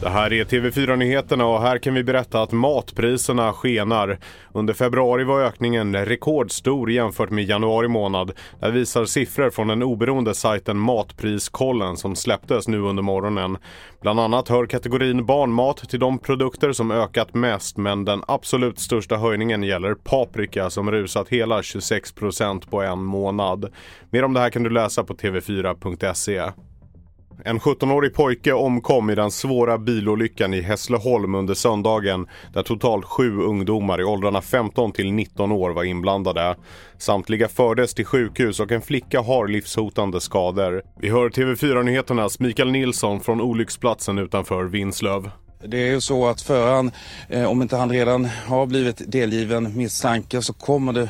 Det här är TV4-nyheterna och här kan vi berätta att matpriserna skenar. Under februari var ökningen rekordstor jämfört med januari månad. Det visar siffror från den oberoende sajten Matpriskollen som släpptes nu under morgonen. Bland annat hör kategorin barnmat till de produkter som ökat mest men den absolut största höjningen gäller paprika som rusat hela 26% på en månad. Mer om det här kan du läsa på tv4.se. En 17-årig pojke omkom i den svåra bilolyckan i Hässleholm under söndagen där totalt sju ungdomar i åldrarna 15 till 19 år var inblandade. Samtliga fördes till sjukhus och en flicka har livshotande skador. Vi hör TV4-nyheternas Mikael Nilsson från olycksplatsen utanför Vinslöv. Det är ju så att föraren, eh, om inte han redan har blivit delgiven misstanke så kommer det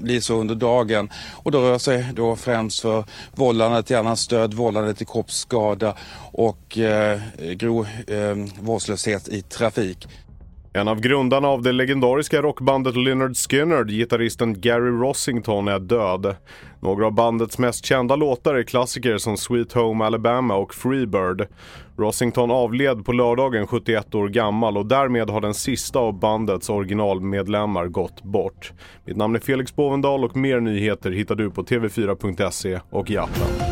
bli så under dagen. Och då rör sig då främst för vållande till annans död, vållande till kroppsskada och eh, grov eh, vårdslöshet i trafik. En av grundarna av det legendariska rockbandet Lynyrd Skynyrd, gitarristen Gary Rossington, är död. Några av bandets mest kända låtar är klassiker som Sweet Home Alabama och Freebird. Rossington avled på lördagen 71 år gammal och därmed har den sista av bandets originalmedlemmar gått bort. Mitt namn är Felix Bovendal och mer nyheter hittar du på tv4.se och i appen.